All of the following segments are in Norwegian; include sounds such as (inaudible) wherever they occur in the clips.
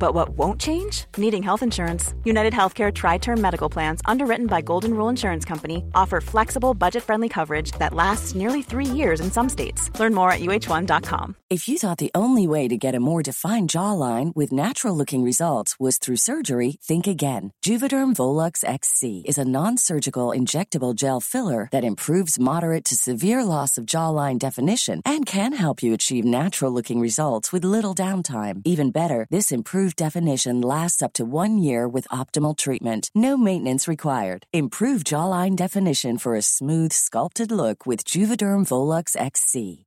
But what won't change? Needing health insurance. United Healthcare Tri Term Medical Plans, underwritten by Golden Rule Insurance Company, offer flexible, budget friendly coverage that lasts nearly three years in some states. Learn more at uh1.com. If you thought the only way to get a more defined jawline with natural looking results was through surgery, think again. Juvederm Volux XC is a non surgical injectable gel filler that improves moderate to severe loss of jawline definition and can help you achieve natural looking results with little downtime. Even better, this definition lasts up to one year with optimal treatment. No maintenance required. Improve jawline definition for a smooth, sculpted look with Juvederm Volux XC.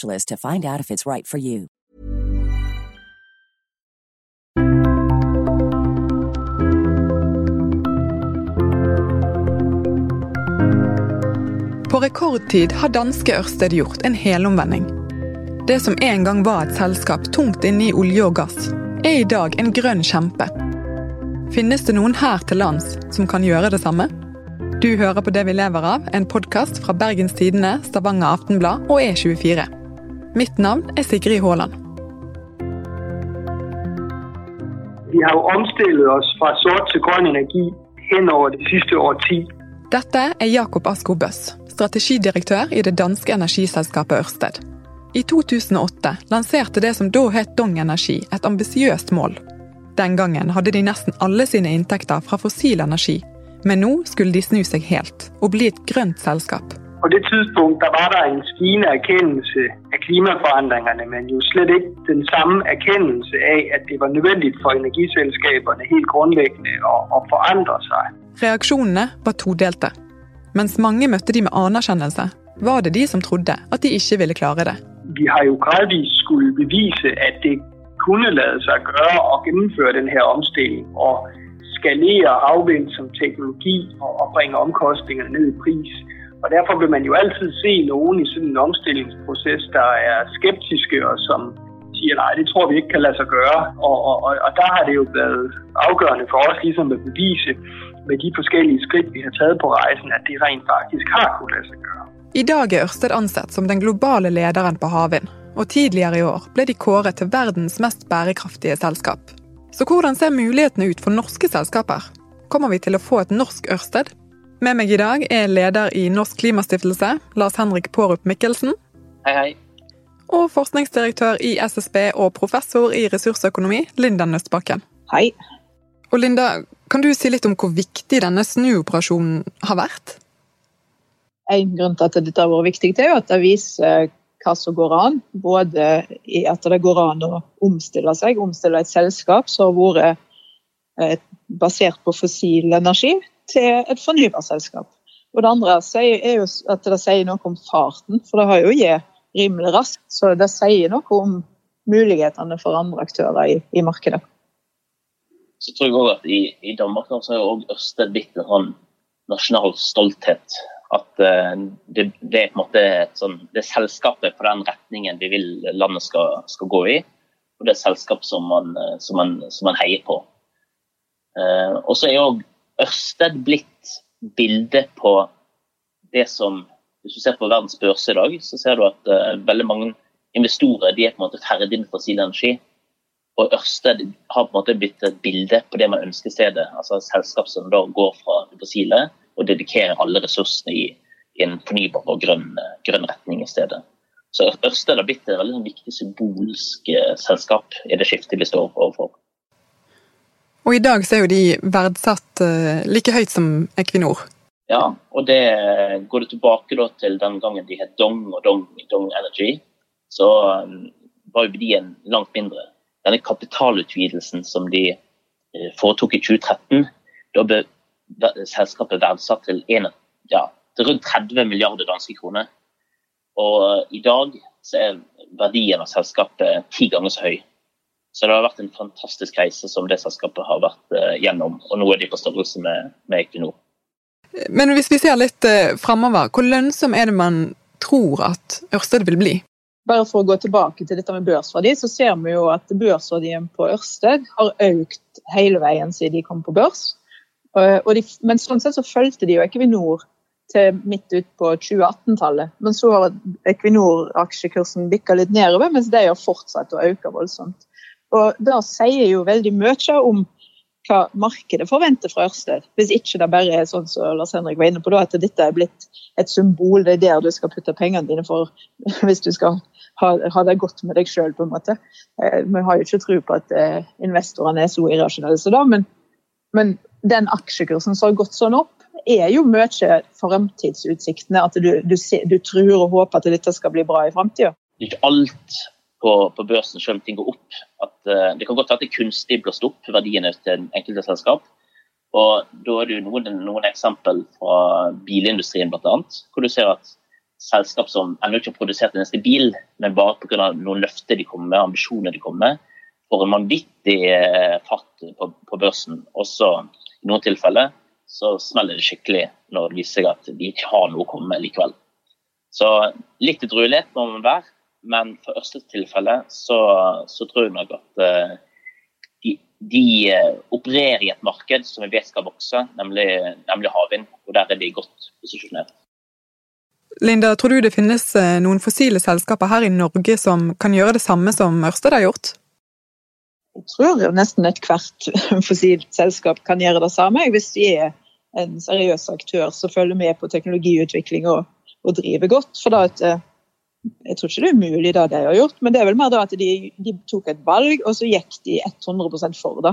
to find out if it's right for you. På rekordtid har danske Ørsted gjort en helomvending. Det som en gang var et selskap tungt inne i olje og gass, er i dag en grønn kjempe. Finnes det noen her til lands som kan gjøre det samme? Du hører på Det vi lever av, en podkast fra Bergens Tidende, Stavanger Aftenblad og E24. Mitt navn er Sigrid Haaland. Vi har jo omstillet oss fra sort til grønn energi henover det siste årti. Dette er Jakob Asko Bøss, strategidirektør i det danske energiselskapet Ørsted. I 2008 lanserte det som da het Dong Energi et ambisiøst mål. Den gangen hadde de nesten alle sine inntekter fra fossil energi, men nå skulle de snu seg helt og bli et grønt selskap. På det tidspunkt der var der en stigende erkendelse av klimaforandringene, men jo slett ikke den samme erkendelse av at det var nødvendig for energiselskapene helt grunnleggende å, å forandre seg. Reaksjonene var todelte. Mens mange møtte de med anerkjennelse, var det de som trodde at de ikke ville klare det. Vi har jo gradvis skulle bevise at det kunne lade seg gjøre å gjennomføre denne omstilling og skalere havvind som teknologi og, og bringe omkostningene ned i pris. Og Derfor vil man jo altid se noen i sådan en omstillingsproces der er skeptiske og som sier nei, det tror vi ikke kan lade seg gjøre. Og, og, og Der har det jo vært afgørende for oss liksom at bevise med de forskellige skritt vi har taget på reisen, at det rent faktisk har kunnet lade seg gjøre. I dag er Ørsted ansett som den globale lederen på havvind, og tidligere i år ble de kåret til verdens mest bærekraftige selskap. Så hvordan ser mulighetene ut for norske selskaper? Kommer vi til å få et norsk Ørsted? Med meg i dag er leder i Norsk Klimastiftelse, Lars Henrik Pårup Mikkelsen. Hei, hei. Og forskningsdirektør i SSB og professor i ressursøkonomi, Linda Nøstbakken. Hei. Og Linda, kan du si litt om hvor viktig denne snuoperasjonen har vært? En grunn til at dette har vært viktig, er at det viser hva som går an. Både i at det går an å omstille seg, omstille et selskap som har vært eh, basert på fossil energi, til et fornybarselskap. Og det andre er jo at det sier noe om farten, for det har jo gitt rimelig raskt. Så det sier noe om mulighetene for andre aktører i, i markedet. Så tror jeg også at I, i Danmark så er også Ørsted blitt en sånn nasjonal stolthet. At uh, det, det, er på en måte sånn, det er selskapet på den retningen vi vil landet skal, skal gå i. Og det er selskap som man, eh, som man, som man heier på. Uh, og så er jo Ørsted blitt bildet på det som Hvis du ser på verdens børse i dag, så ser du at uh, veldig mange investorer de er på en måte ferdig med fossil energi. Og Ørsted har på en måte blitt et bilde på det man ønsker stedet. Altså et selskap som da går fra det fossile og dedikerer alle ressursene i, i en fornybar og grønn, grønn, retning i stedet. Så Ørsted har blitt et veldig viktig symbolsk uh, selskap i det skiftet vi står overfor. Og i dag så er jo de verdsatt uh, like høyt som Equinor. Ja, og det går det tilbake da, til den gangen de het Dong og Dong, Dong Energy. Så um, var jo verdien langt mindre. Denne kapitalutvidelsen som de uh, foretok i 2013, da ble selskapet verdsatt til, en, ja, til rundt 30 milliarder danske kroner. Og i dag så er verdien av selskapet ti ganger så høy. Så det har vært en fantastisk reise som det selskapet har vært uh, gjennom. Og nå er de på størrelse med, med Equinor. Men hvis vi ser litt uh, framover, hvor lønnsom er det man tror at Ørsted vil bli? Bare for å gå tilbake til dette med børsverdi, så ser vi jo at børsverdien på Ørsted har økt hele veien siden de kom på børs. De, men sånn sett så fulgte de jo Equinor til midt ut på 2018-tallet. Men så har Equinor-aksjekursen bikka litt nedover, mens de har fortsatt å øke voldsomt. Og Det sier jo veldig mye om hva markedet forventer fra Ørsted. Hvis ikke det bare er sånn som Lars Henrik var inne på, da, at dette er blitt et symbol. Det er der du skal putte pengene dine for (laughs) hvis du skal ha, ha det godt med deg sjøl. måte. vi har jo ikke tro på at eh, investorene er så irrasjonelle som det, men, men den aksjekursen som har gått sånn opp, er jo mye framtidsutsiktene. At du, du, du, tror og håper at dette skal bli bra i framtida. Ikke alt på, på, børsen om ting går opp. At, uh, det kan godt være at det kunstig blåst opp verdiene til enkelte selskap. Og Da er det jo noen, noen eksempel fra bilindustrien bl.a. Hvor du ser at selskap som ennå ikke har produsert en eneste bil, men bare pga. noen løfter de kommer med, ambisjoner de kommer med, får en vanvittig uh, fart på, på børsen. Også i noen tilfeller så smeller det skikkelig når det viser seg at de ikke har noe å komme med likevel. Så litt edruelighet må man være, men for Ørsteds tilfelle så, så, tror jeg nok at uh, de, de uh, opererer i et marked som vi vet skal vokse, nemlig, nemlig havvind. Og der er de godt posisjonert. Linda, tror du det finnes eh, noen fossile selskaper her i Norge som kan gjøre det samme som Ørsted har gjort? Jeg tror nesten ethvert (laughs) fossilt selskap kan gjøre det samme, hvis de er en seriøs aktør som følger med på teknologiutvikling og, og driver godt. For da at jeg tror ikke det er umulig det de har gjort, men det er vel mer da at de, de tok et valg, og så gikk de 100% for det.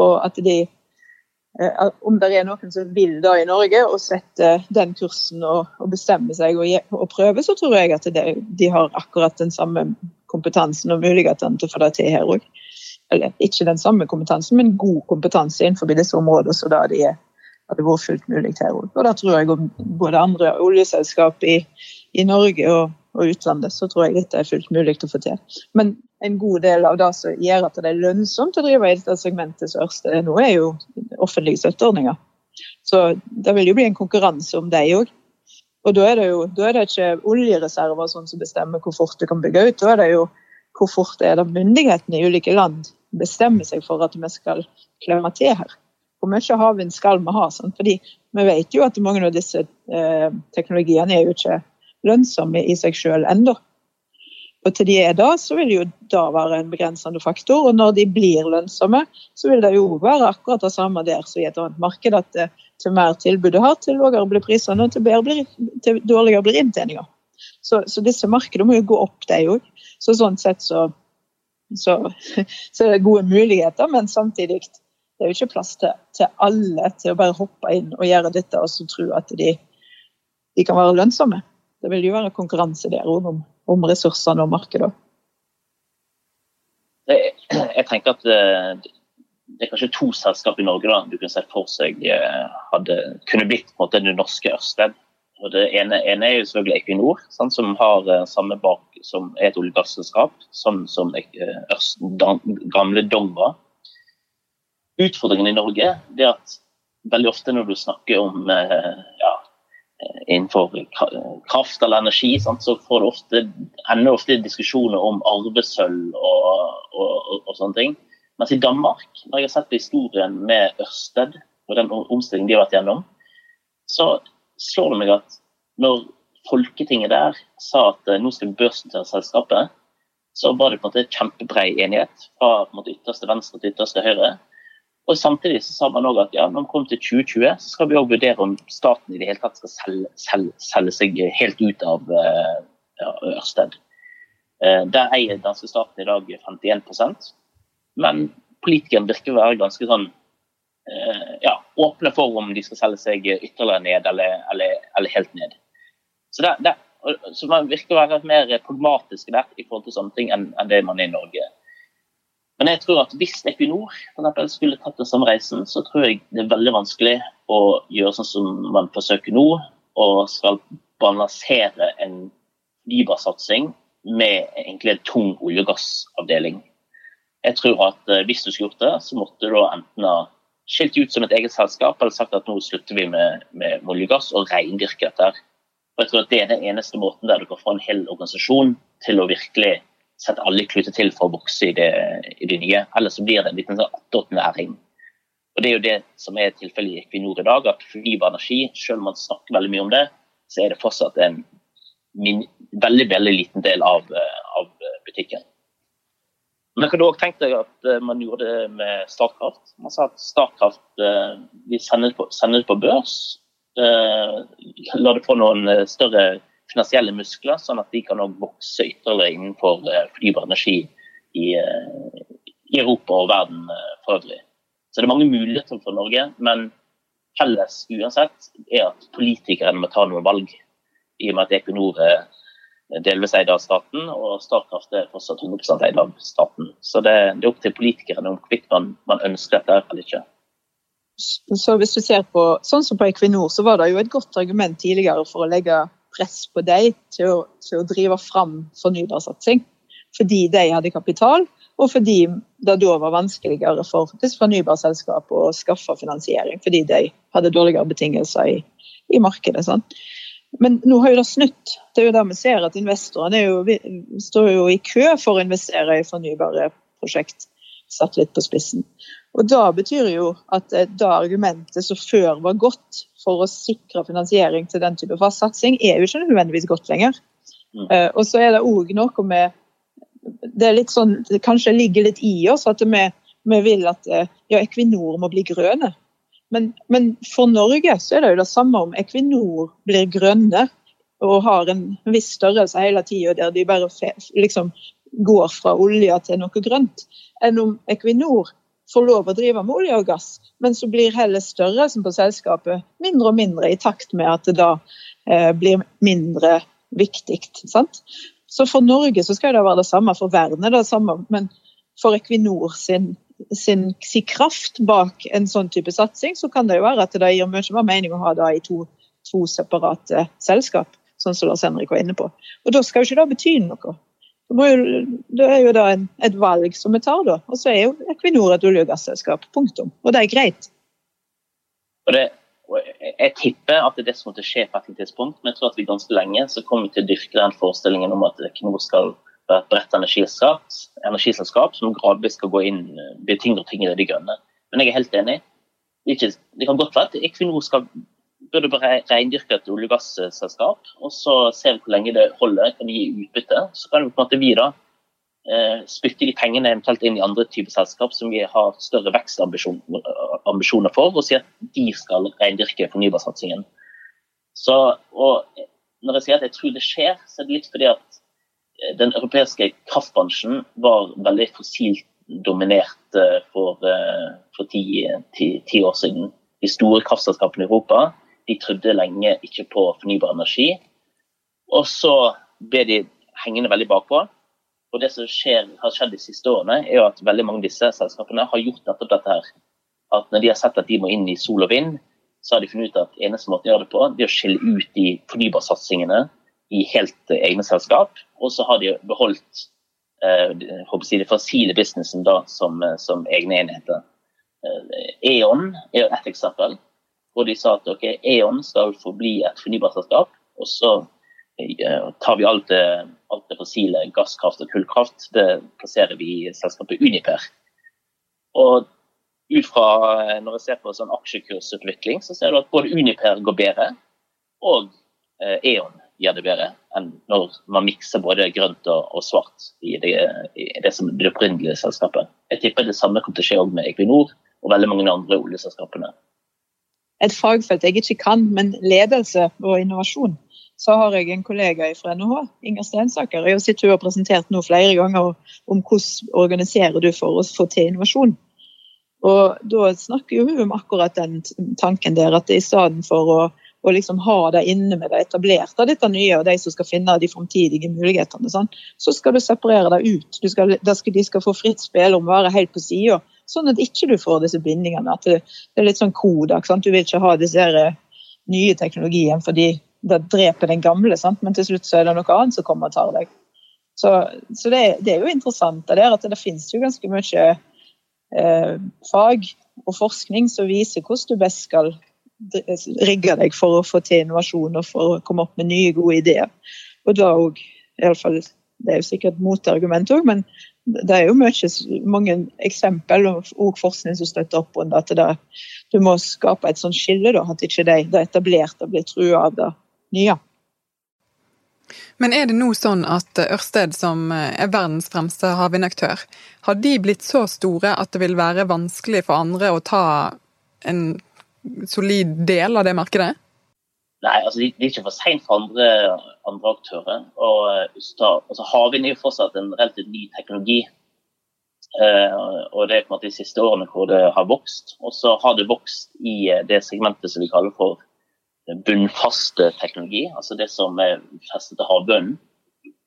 Og at de eh, Om det er noen som vil da i Norge og sette den kursen og, og bestemme seg og, og, prøve, så tror jeg at det, de har akkurat den samme kompetansen og mulighetene til å få det til her òg. Eller ikke den samme kompetansen, men god kompetanse innenfor disse områdene. så da de hadde vært fullt mulig her òg. Og da tror jeg både andre oljeselskap i, i Norge og og utlandet, så tror jeg dette er fullt mulig å få til. Men en god del av det som gjør at det er lønnsomt å drive i dette segmentet som Ørsted nå, er jo offentlige støtteordninger. Så det vil jo bli en konkurranse om dem òg. Og da er, det jo, er det ikke oljereserver sånn som bestemmer hvor fort du kan bygge ut. Da er det jo hvor fort er det myndighetene i ulike land bestemmer seg for at vi skal klemme til her. Hvor mye havvind skal vi ha? Sånn? Fordi vi vet jo at mange av disse eh, teknologiene er jo ikke lønnsomme i seg sjøl ennå. Og til de er da, så vil det jo da være en begrensende faktor. Og når de blir lønnsomme, så vil det jo være akkurat det samme der som i et annet marked. At det, til mer tilbud du har, til lavere blir prisene, og til, blir, til dårligere blir inntjeninga. Så, så, disse markedene må jo gå opp, de òg. Så sånn sett så, så, (laughs) så, er det gode muligheter, men samtidig det er jo ikke plass til, til alle til å bare hoppe inn og gjøre dette og så tro at de, de kan være lønnsomme. Det vil jo være konkurranse der òg om, om, ressursene og markedet. Jeg tenker at eh, det er kanskje to selskap i Norge da, du kunne sett for seg eh, hadde, kunne blitt på en måte det norske Ørsted. Og det ene, ene, er jo selvfølgelig Equinor, sant, som har uh, samme bak som er et oljegasselskap, sånn som Ørsted gamle Dong. Utfordringen i Norge er at veldig ofte når du snakker om ja, Eh, innenfor kraft eller energi, sant, så får det ofte, ender ofte diskusjoner om arvesølv og, og, og, og, sånne ting. Mens i Danmark, når jeg har sett på historien med Ørsted og den omstillingen de har vært gjennom, så slår det meg at når Folketinget der sa at eh, nå skal vi børsnotere selskapet, så var det på en måte kjempebrei enighet fra en måte, ytterste venstre til ytterste høyre og Samtidig så sa man òg at ja, når vi kommer til 2020, så skal vi òg vurdere om staten i det hele tatt skal selge, selge, selge seg helt ut av uh, Ørsted. Uh, der eier danske staten i dag 51% men politikerne virker å være ganske sånn uh, ja, åpne for om de skal selge seg ytterligere ned eller, eller, eller helt ned. Så, der, der, så, man virker å være mer pragmatisk der i forhold til sånne ting enn, enn det man er i Norge. Men jeg tror at hvis Equinor skulle tatt den samme reisen, så tror jeg det er veldig vanskelig å gjøre sånn som man forsøker nå, og skal balansere en fornybarsatsing med egentlig en tung olje- og gassavdeling. Jeg tror at eh, hvis du skulle gjort det, så måtte du enten ha skilt ut som et eget selskap eller sagt at nå slutter vi med, med olje og gass og reindyrke dette. Og jeg tror at Det er den eneste måten der du kan få en hel organisasjon til å virkelig sette alle kluter til for å vokse i det, i det nye. Ellers så blir det en liten sånn attåtnæring. Og Det er jo det som er tilfellet i Equinor i dag, at fornybar energi, selv om man snakker veldig mye om det, så er det fortsatt en min, veldig veldig liten del av, eh, av butikken. Men jeg kunne òg tenkt deg at eh, man gjorde det med Statkraft. Man sa at Statkraft eh, vi sender på, sender på børs. Eh, la det få noen større finansielle muskler, sånn at de kan vokse ytterligere innenfor fornybar energi i, i, Europa og verden for øvrig. Så det er mange muligheter for Norge, men felles uansett er at politikerne må ta noen valg. I og med at Equinor er delvis eid av staten, og Statkraft er fortsatt 100 eid av staten. Så det, det, er opp til politikerne om hvorvidt man, man, ønsker dette eller ikke. Så hvis du ser på, sånn som på Equinor, så var det jo et godt argument tidligere for å legge press på dem til å, til å drive fram fornybarsatsing. Fordi de hadde kapital, og fordi det da var vanskeligere for disse fornybarselskapene å skaffe finansiering. Fordi de hadde dårligere betingelser i, i markedet. Sånn. Men nå har jo det snudd. Det er jo der vi ser at investorene står jo i kø for å investere i fornybare prosjekt. Satt litt på spissen. Og Da betyr jo at da argumentet som før var godt for å sikre finansiering til den type fast satsing, er jo ikke nødvendigvis godt lenger. Mm. Uh, og så er det òg noe med Det er litt sånn, det kanskje ligger litt i oss at vi, vi vil at uh, ja, Equinor må bli grønne. Men, men, for Norge så er det jo det samme om Equinor blir grønne og har en viss størrelse hele tida, der de bare liksom går fra olje til noe grønt, enn om Equinor får lov å drive med olje og gass, men så blir heller størrelsen på selskapet mindre og mindre i takt med at det da eh, blir mindre viktig. Sant? Så for Norge så skal det være det samme, for verden er det samme, men for Equinor sin sin, sin, kraft bak en sånn type satsing, så kan det jo være at det gir mye mer mening å ha det i to, to separate selskap, sånn som Lars Henrik var inne på. Og Da skal jo ikke det bety noe. Det, jo, det er jo da en, et valg som vi tar, da. Og så er jo Equinor et olje- og gasselskap. Punktum. Og det er greit. Og det, jeg tipper at det er det som måtte skje på et tidspunkt, men jeg tror at vi ganske lenge så kommer vi til å dyrke den forestillingen om at Equinor skal være et bredt energiselskap, energiselskap som gradvis skal gå inn bli tyngre og tyngre i de grønne. Men jeg er helt enig. Det, det kan godt være at Equinor skal burde bare reindyrke et olje- og gasselskap, og så ser vi hvor lenge det holder, kan gi utbytte. Så kan vi på en måte vi da eh, spytte de pengene eventuelt inn i andre typer selskap som vi har større vekstambisjoner for, og si at de skal reindyrke fornybarsatsingen. Så, og når jeg sier at jeg tror det skjer, så er det litt fordi at den europeiske kraftbransjen var veldig fossilt dominert eh, for, eh, for ti, ti, ti, år siden. De store kraftselskapene i Europa de trodde lenge ikke på fornybar energi. Og så ble de hengende veldig bakpå. Og det som skjer, har skjedd de siste årene, er jo at veldig mange av disse selskapene har gjort nettopp dette her. At når de har sett at de må inn i sol og vind, så har de funnet ut at eneste måten å gjøre det på, det er å skille ut de fornybarsatsingene i helt egne selskap. Og så har de beholdt eh, de fossile businessen da, som, eh, som, egne enheter. Eh, E.ON er et eksempel. Hvor de sa at ok, E.ON skal forbli et fornybarselskap. Og så eh, tar vi alt det, alt det, fossile, gasskraft og kullkraft, det plasserer vi i selskapet Uniper. Og ut fra eh, når jeg ser på sånn aksjekursutvikling, så ser du at både Uniper går bedre, og eh, E.ON gjør det bedre enn når man mikser både grønt og, og svart i det, i det, som det opprinnelige selskapet. Jeg tipper det samme kommer til å skje med Equinor og veldig mange andre oljeselskapene. Et fagfelt jeg ikke kan, men ledelse og innovasjon. Så har jeg en kollega fra NHH, Inger Stensaker. Jeg har sittet og presentert nå flere ganger om hvordan organiserer du for å få til innovasjon. Og Da snakker hun om akkurat den tanken der at i stedet for å og liksom ha det inne med det etablerte, dette nye, og de som skal finne de framtidige mulighetene. Sånn. Så skal du separere det ut. Skal, de skal få fritt spill om å være helt på sida, sånn at ikke du får disse bindingene. At det, det er litt sånn kodak. Du vil ikke ha disse eh, nye teknologien fordi da dreper den gamle, sant? men til slutt så er det noe annet som kommer og tar deg. Så, så det, det, er jo interessant det er at det finnes jo ganske mye eh, fag og forskning som viser hvordan du best skal rigge deg for å få til innovasjon og for å komme opp med nye, gode ideer. Og da òg, iallfall det er jo sikkert motargument òg, men det er jo mye, mange eksempel og forskning som støtter opp under at det, du må skape et sånt skille, da, at ikke de, det etablerte blir trua av det nye. Men er det nå sånn at Ørsted, som er verdens fremste havvindaktør, har de blitt så store at det vil være vanskelig for andre å ta en solid del av det markedet? Nei, altså det er ikke for seint for andre, andre, aktører. Og, altså, Havvind er jo fortsatt en relativt ny teknologi. Uh, og det er på en måte de siste årene hvor det har vokst. Og så har det vokst i eh, det segmentet som vi kaller for bunnfaste teknologi, altså det som er festet til havbunnen.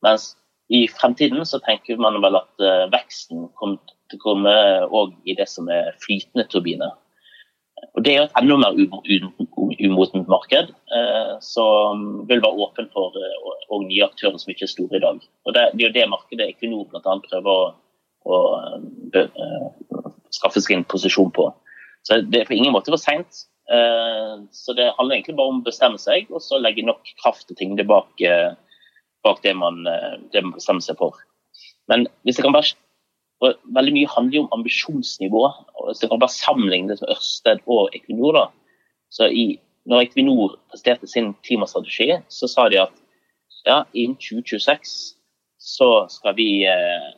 Mens i fremtiden så tenker man vel at veksten kommer til å komme òg i det som er flytende turbiner. Og Det er jo et enda mer umodent marked, uh, som vil være åpen for og nye aktører som ikke er store i dag. Og Det, det er jo det markedet Equinor bl.a. prøver å, å skaffe en posisjon på. Så Det er på ingen måte for seint. Eh, så det handler egentlig bare om å bestemme seg, og så legge nok kraft og tyngde bak, eh, bak det, man, eh, det, man, bestemmer seg for. Men hvis jeg kan være Veldig mye handler jo om ambisjonsnivå. og Hvis det kan bare sammenligne det med Ørsted og Equinor da, så i, når Equinor presterte sin klimastrategi, så sa de at ja, innen 2026 så skal vi eh,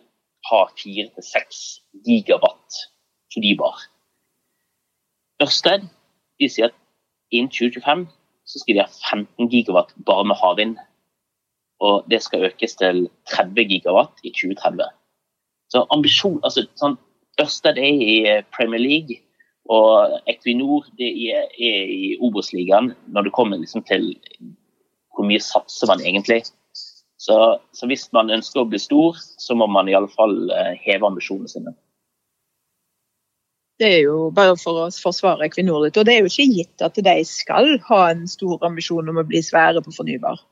ha 4-6 gigawatt fornybar. Ørsted de sier at innen 2025 så skal de ha 15 gigawatt bare med havvind. Og det skal økes til 30 gigawatt i 2030. Så ambisjon, altså sånn, Ørsted er i Premier League, og Equinor det er, er i Obos-ligaen når det kommer liksom til hvor mye satser man egentlig. Så, så, hvis man ønsker å bli stor, så må man i alle fall eh, heve ambisjonene sine. Det er jo bare for å forsvare Equinor litt. Og det er jo ikke gitt at de skal ha en stor ambisjon om å bli svære på fornybar.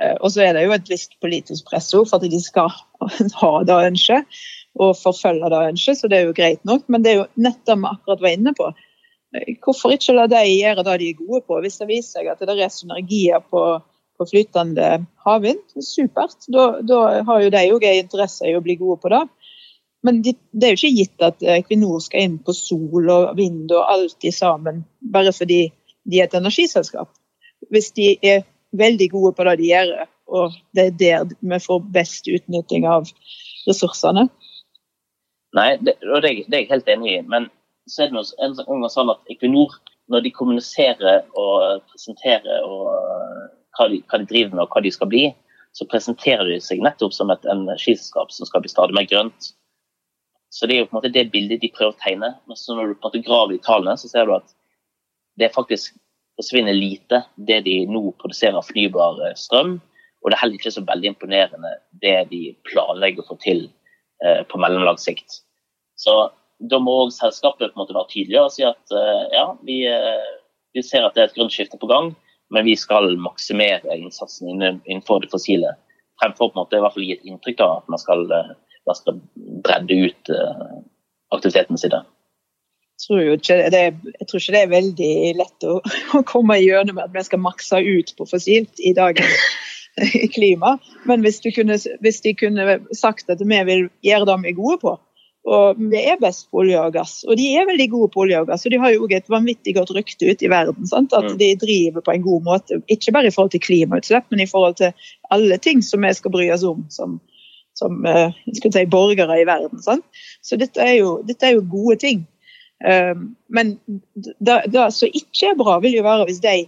Eh, og så er det jo et visst politisk press for at de skal (laughs) ha det ønsket og forfølge det ønsket, så det er jo greit nok. Men det er jo nettopp vi akkurat var inne på. Hvorfor ikke la de gjøre det de er gode på? Hvis det viser seg at det er synergier på, på flytende havvind, supert. Da, da har jo de òg interesse i å bli gode på det. Men det er jo ikke gitt at Equinor skal inn på sol og vind og alt i sammen bare fordi de er et energiselskap. Hvis de er veldig gode på det de gjør, og det er der vi får best utnytting av ressursene. Nei, det, og det, det er jeg helt enig i. Men så er det noe sånn at Equinor, når de kommuniserer og presenterer og hva, de, hva de driver med og hva de skal bli, så presenterer de seg nettopp som et energiselskap som skal bli stadig mer grønt så det er jo på en måte det bildet de prøver å tegne. Men så når du på en måte graver i tallene, så ser du at det faktisk forsvinner lite det de nå produserer av fornybar eh, strøm. Og det er heller ikke så veldig imponerende det de planlegger å få til eh, på mellomlang sikt. Så da må òg selskapet på en måte være tydeligere og si at eh, ja, vi, eh, vi, ser at det er et grønt skifte på gang, men vi skal maksimere innsatsen innenfor det fossile. Fremfor på en måte i hvert fall gi et inntrykk av at man skal eh, man skal bredde ut uh, aktivitetene sine. Jeg tror, det, jeg tror ikke det er veldig lett å, (laughs) å komme gjennom at vi skal makse ut på fossilt i dagens (laughs) klima. Men hvis, kunne, hvis, de kunne sagt at vi vil gjøre det vi er gode på, og vi er best på olje og gass, og de er veldig gode på olje og gass, og de har jo et vanvittig godt rykte ute i verden. Sant? At de driver på en god måte, ikke bare i forhold til klimautslipp, men i forhold til alle ting som vi skal bry oss om som, som uh, si, borgere i verden. Sant? Så dette er, jo, dette er, jo, gode ting. Um, men det som ikke er bra, vil jo være hvis de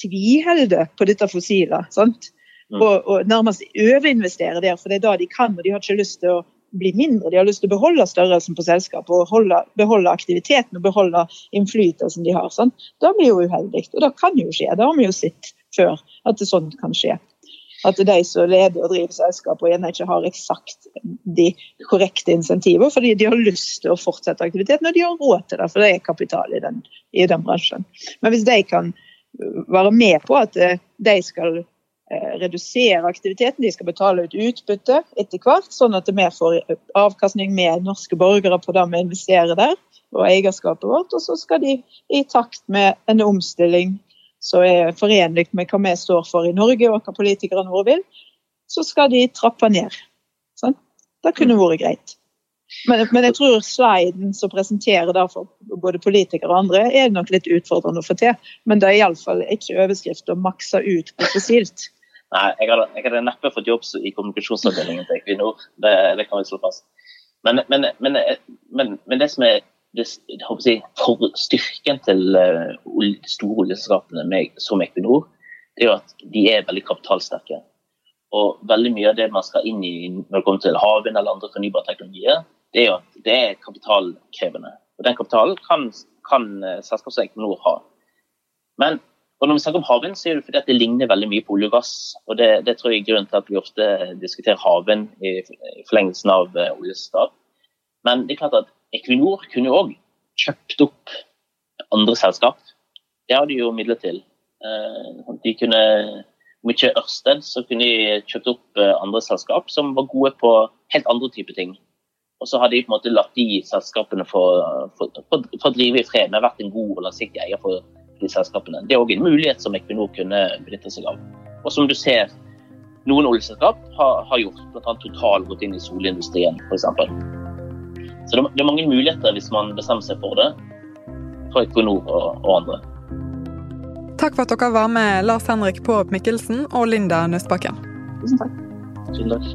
tviholder på dette fossilet. Sant? Mm. Og, og, nærmest overinvestere der, for det er da de kan. og De har ikke lyst til å bli mindre, de har lyst til å beholde størrelsen på selskapet og holde, beholde aktiviteten og beholde innflytelsen de har. Sånn. Da blir jo uheldig, og det kan jo skje. Det har vi jo sett før, at det sånt kan skje at de som leder og driver selskapet, gjerne ikke har eksakt de korrekte insentiver, fordi de har lyst til å fortsette aktiviteten, og de har råd til det, for det er kapital i den, i den bransjen. Men hvis de kan være med på at eh, de skal redusere aktiviteten. De skal betale ut utbytte etter hvert, sånn at vi får avkastning med norske borgere på det vi investerer der, og eierskapet vårt. Og så skal de i takt med en omstilling som er forenlig med hva vi står for i Norge og hva politikerne våre vil, så skal de trappe ned. Sånn? Det kunne vært greit. Men, men, jeg tror sliden som presenterer det for både politikere og andre, er nok litt utfordrende å få til. Men det er iallfall ikke overskrift å makse ut på fossilt. Nei, jeg hadde, jeg hadde, neppe fått jobb i kommunikasjonsavdelingen til Equinor. Det, det, kan vi slå fast. Men, men, men, det som er det, jeg, for styrken til uh, de store oljeselskapene som Equinor, det er jo at de er veldig kapitalsterke. Og veldig mye av det man skal inn i når det kommer til havvind eller andre fornybare teknologier, det er jo at det er kapitalkrevende. Og Den kapitalen kan, kan selskapet som Equinor ha. Men når vi snakker om havvind, så er det fordi at det ligner veldig mye på olje og gass. og Det, det tror jeg er grunnen til at vi ofte diskuterer havvind i, forlengelsen av uh, oljeselskap. Men det er klart at Equinor kunne jo òg kjøpt opp andre selskap. Det har de jo midler til. Uh, de kunne om ikke Ørsted, så kunne de kjøpt opp andre selskap som var gode på helt andre typer ting. Og så har de på en måte latt de selskapene få, drive i fred. med vært en god og langsiktig eier for de selskapene. Det er òg en mulighet som Equinor kunne benytte seg av. Og som du ser, noen oljeselskap har, har gjort, bl.a. Total gått inn i solindustrien f.eks. Så det, det, er mange muligheter hvis man bestemmer seg for det, for Equinor og, og andre. Takk for at dere var med, Lars Henrik Paarup Mikkelsen og Linda Nøstbakken. Tusen takk. Tusen takk.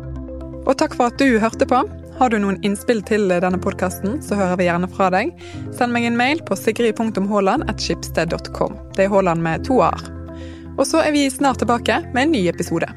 Og takk for at du hørte på. Har du noen innspill til denne podkasten, så hører vi gjerne fra deg. Send meg en mail på sigrid.haaland.skipsted.com. Det er Haaland med to a-er. Og så er vi snart tilbake med en ny episode.